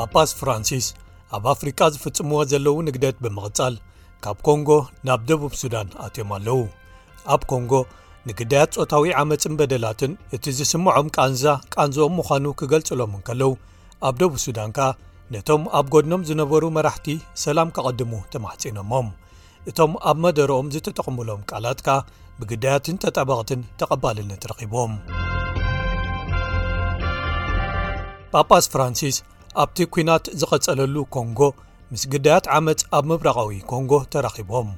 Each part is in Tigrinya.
ጳጳስ ፍራንሲስ ኣብ ኣፍሪቃ ዝፍጽምዎ ዘለዉ ንግደት ብምቕጻል ካብ ኮንጎ ናብ ደቡብ ሱዳን ኣትዮም ኣለዉ ኣብ ኮንጎ ንግዳያት ጾታዊ ዓመፅን በደላትን እቲ ዝስምዖም ቃንዛ ቃንዝኦም ምዃኑ ክገልጽሎም እንከለዉ ኣብ ደቡ ሱዳን ከኣ ነቶም ኣብ ጐድኖም ዝነበሩ መራሕቲ ሰላም ከቐድሙ ተማሕጺኖሞም እቶም ኣብ መደሮኦም ዝተጠቕሙሎም ቃላት ከኣ ብግዳያትን ተጠበቕትን ተቐባልነት ረኺቦም ጳጳስ ፍራንሲስ ኣብቲ ኲናት ዝቐጸለሉ ኮንጎ ምስ ግዳያት ዓመፅ ኣብ ምብራቓዊ ኮንጎ ተራኺቦም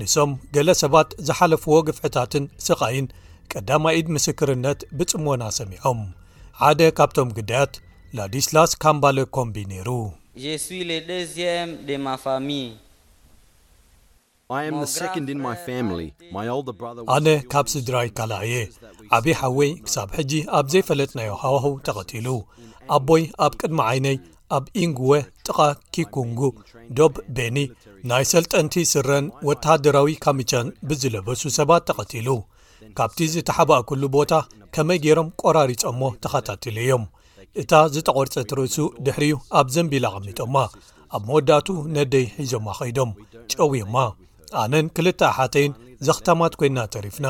ንሶም ገለ ሰባት ዝሓለፍዎ ግፍዕታትን ስቓይን ቀዳማይ ኢድ ምስክርነት ብጽሞና ሰሚዖም ሓደ ካብቶም ግዳያት ላዲስላስ ካምባለ ኮምቢ ነይሩ። ኣነ ካብ ስድራይ ካልኣይ እየ። ዓብዪ ሓወይ ክሳብ ሕጂ ኣብ ዘይፈለጥናዮ ሃዋህው ተቐቲሉ። ኣቦይ ኣብ ቅድሚ ዓይነይ ኣብ ኢንግወ ጥቓ ኪኩንጉ፣ ዶብ ቤኒ፣ ናይ ሰልጠንቲ ስረን ወተሃደራዊ ካምቻን ብዝለበሱ ሰባት ተቐቲሉ። ካብቲ ዝተሓባእኩሉ ቦታ ከመይ ገይሮም ቆራሪፆሞ ተኸታትሉ እዮም እታ ዝተቖርፀት ርእሱ ድሕሪኡ ኣብ ዘንቢላ ኣቐሚጦማ ኣብ መወዳእቱ ነደይ ሒዞማ ኸይዶም ጨውዮማ ኣነን ክልተ ኣሓተይን ዘኽታማት ኮይና ተሪፍና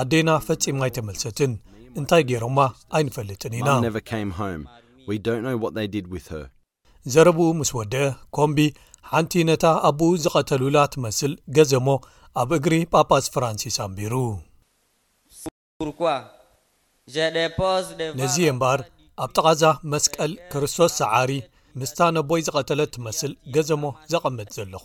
ኣዴና ፈፂማ ኣይተመልሰትን እንታይ ገይሮማ ኣይንፈልጥን ኢና ዘረብኡ ምስ ወድአ ኮምቢ ሓንቲ ነታ ኣቦኡ ዝቐተሉላ ትመስል ገዘሞ ኣብ እግሪ ጳጳስ ፍራንሲስ ኣንቢሩ። ነዚ'የ እምበኣር ኣብ ጥቓ'ዛ መስቀል ክርስቶስ ሰዓሪ ምስታ ነቦይ ዝቐተለት ትመስል ገዘሞ ዘቐምጥ ዘለኹ።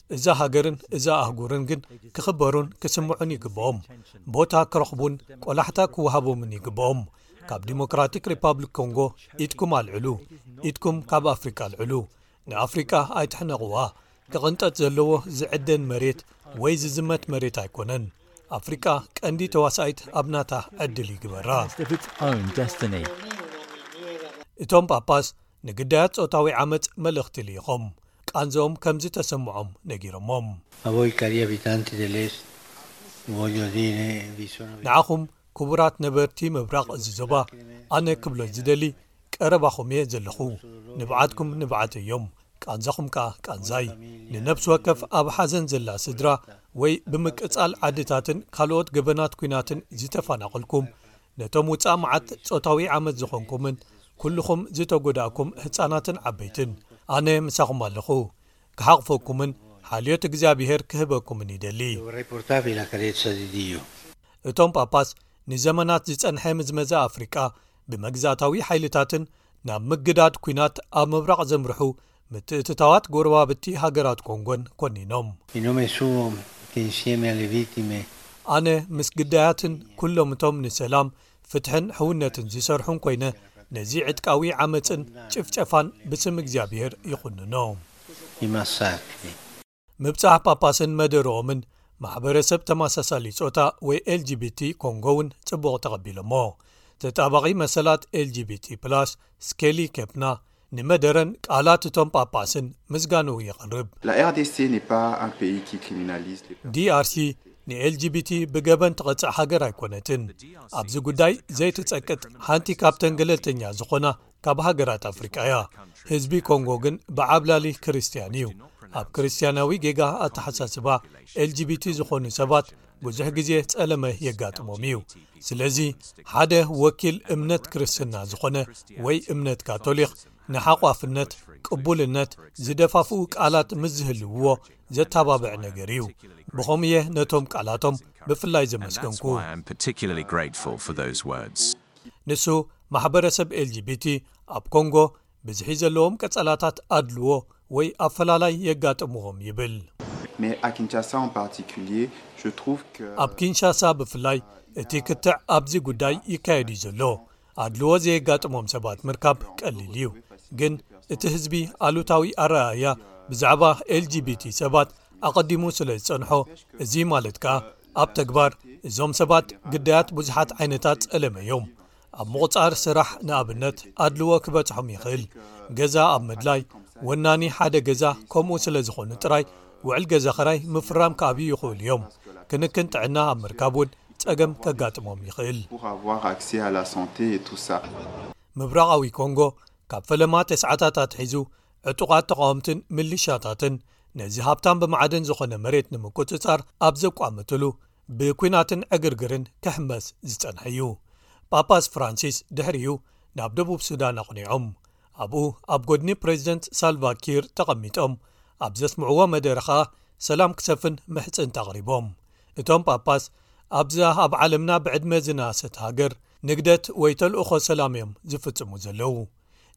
እዛ ሃገርን እዛ ኣህጉርን ግን ክኽበሩን ክስምዑን ይግብኦም ቦታ ክረኽቡን ቆላሕታ ክወሃቦምን ይግብኦም ካብ ዲሞክራቲክ ሪፓብሊክ ኮንጎ ኢድኩም ኣልዕሉ ኢድኩም ካብ ኣፍሪቃ ኣልዕሉ ንኣፍሪቃ ኣይትሕነቕዋ ክቕንጠት ዘለዎ ዝዕደን መሬት ወይ ዝዝመት መሬት ኣይኮነን ኣፍሪቃ ቀንዲ ተዋሳኢት ኣብ ናታ ዕድል ይግበራ እቶም ጳጳስ ንግዳያት ጾታዊ ዓመፅ መልእኽቲ ልኢኾም ቃንዝኦም ከምዝተሰምዖም ነጊሮሞም። A voi cari abitanti dell'Est voglio dire vi sono vicino። ንዓኹም ክቡራት ነበርቲ ምብራቕ እዚ ዞባ ኣነ ክብሎ ዝደሊ ቀረባኹም እየ ዘለኹ፣ ንብዓትኩም ንብዓተይ እዮም፣ ቃንዛኹም ከኣ ቃንዛይ። ንነብሲ ወከፍ ኣብ ሓዘን ዘላ ስድራ ወይ ብምቅጻል ዓድታትን ካልኦት ገበናት ኲናትን ዝተፋናቐልኩም ነቶም ውጻእ መዓት ጾታዊ ዓመጽ ዝኾንኩምን ኩሉኹም ዝተጎዳእኩም ህጻናትን ዓበይትን ኣነ ምሳኹም ኣለኹ ክሓቕፈኩምን ሓልዮት እግዚኣብሄር ክህበኩምን ይደሊ። እቶም ጳጳስ ንዘመናት ዝጸንሐ ምዝመዛ ኣፍሪቃ ብመግዛእታዊ ሓይልታትን ናብ ምግዳድ ኲናት ኣብ ምብራቕ ዘምርሑ ምትእትታዋት ጎረባብቲ ሃገራት ኮንጎን ኮኒኖም። In nome suo che insieme alle vittime. ኣነ ምስ ግዳያትን ኩሎም እቶም ንሰላም፣ ፍትሕን ሕውነትን ዝሰርሑን ኮይነ ነዚ ዕጥቃዊ ዓመጽን ጭፍጨፋን ብስም እግዚኣብሄር ይኹንኖ። I massacri. ምብጻሕ ጳጳስን መደርኦምን ማሕበረሰብ ተመሳሳሊ ጾታ ወይ lgbt ኮንጎ እውን ጽቡቕ ተቐቢሎሞ ተጣባቒ መሰላት lgbt ፕላስ ስኬሊ ኬፕና ንመደረን ቃላት እቶም ጳጳስን ምስጋንኡ የቕርብ drc ንlgbt ብገበን ትቐጽዕ ሃገር ኣይኮነትን ኣብዚ ጉዳይ ዘይትጸቅጥ ሓንቲ ካብተን ገለልተኛ ዝኾና ካብ ሃገራት ኣፍሪቃ እያ ህዝቢ ኮንጎ ግን ብዓብላሊ ክርስትያን እዩ ኣብ ክርስትያናዊ ጌጋ ኣተሓሳስባ lgቢቲ ዝኾኑ ሰባት ብዙሕ ግዜ ጸለመ የጋጥሞም እዩ ስለዚ ሓደ ወኪል እምነት ክርስትና ዝኾነ ወይ እምነት ካቶሊኽ ንሓቋፍነት ቅቡልነት ዝደፋፍኡ ቃላት ምስ ዝህልውዎ ዘተባብዐ ነገር እዩ ብኸምኡ እየ ነቶም ቃላቶም ብፍላይ ዘመስገንኩ ንሱ ማሕበረሰብ ኤልጂቢቲ ኣብ ኮንጎ ብዝሒ ዘለዎም ቀጸላታት ኣድልዎ ወይ ኣፈላላይ የጋጥምዎም ይብል። ኣብ ኪንሻሳ ብፍላይ እቲ ክትዕ ኣብዚ ጉዳይ ይካየድ እዩ ዘሎ። ኣድልዎ ዘየጋጥሞም ሰባት ምርካብ ቀሊል እዩ፣ ግን እቲ ህዝቢ ኣሉታዊ ኣረኣእያ ብዛዕባ ኤልጂቢቲ ሰባት ኣቐዲሙ ስለ ዝጸንሖ እዚ ማለት ከኣ ኣብ ተግባር እዞም ሰባት ግዳያት ብዙሓት ዓይነታት ጸለመ እዮም ኣብ ምቝጻር ስራሕ ንኣብነት ኣድልዎ ክበጽሖም ይኽእል ገዛ ኣብ ምድላይ ወናኒ ሓደ ገዛ ከምኡ ስለ ዝዀኑ ጥራይ ውዕል ገዛ ኸራይ ምፍራም ክኣብዩ ይኽእሉ እዮም ክንክን ጥዕና ኣብ ምርካብ እውን ጸገም ከጋጥሞም ይኽእል ምብራቓዊ ኮንጎ ካብ ፈለማ ተስዓታትትሒዙ ዕጡቓት ተቓወምትን ምልሻታትን ነዚ ሃብታም ብማዕድን ዝኾነ መሬት ንምቁጽጻር ኣብ ዘቋመትሉ ብኲናትን ዕግርግርን ክሕመስ ዝጸንሐ እዩ ጳጳስ ፍራንሲስ ድሕሪኡ ናብ ደቡብ ሱዳን ኣቕኒዖም ኣብኡ ኣብ ጎድኒ ፕሬዚደንት ሳልቫኪር ተቐሚጦም ኣብ ዘስምዕዎ መደረ ኸኣ ሰላም ክሰፍን ምሕፅንት ኣቕሪቦም እቶም ጳፓስ ኣብዛ ኣብ ዓለምና ብዕድመ ዝነኣሰት ሃገር ንግደት ወይ ተልእኾ ሰላም እዮም ዝፍጽሙ ዘለዉ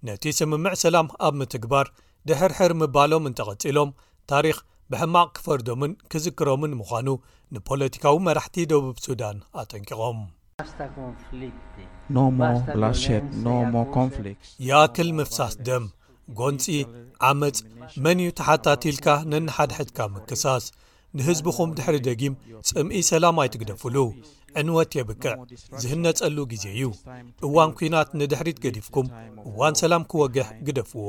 ነቲ ስምምዕ ሰላም ኣብ ምትግባር ድሕርሕር ምባሎም እንተቐጺሎም ታሪኽ ብሕማቕ ክፈርዶምን ክዝክሮምን ምዃኑ ንፖለቲካዊ መራሕቲ ደቡብ ሱዳን ኣጠንቂቖም። ይኣክል ምፍሳስ ደም፣ ጎንጺ፣ ዓመጽ፣ መን እዩ ተሓታቲ ኢልካ ነንሓድሕድካ ምክሳስ፣ ንህዝብኹም ድሕሪ ደጊም ጽምኢ ሰላም ኣይትግደፉሉ ዕንወት የብቅዕ ዝህነጸሉ ግዜ እዩ እዋን ኩናት ንድሕሪት ገዲፍኩም እዋን ሰላም ክወግሕ ግደፍዎ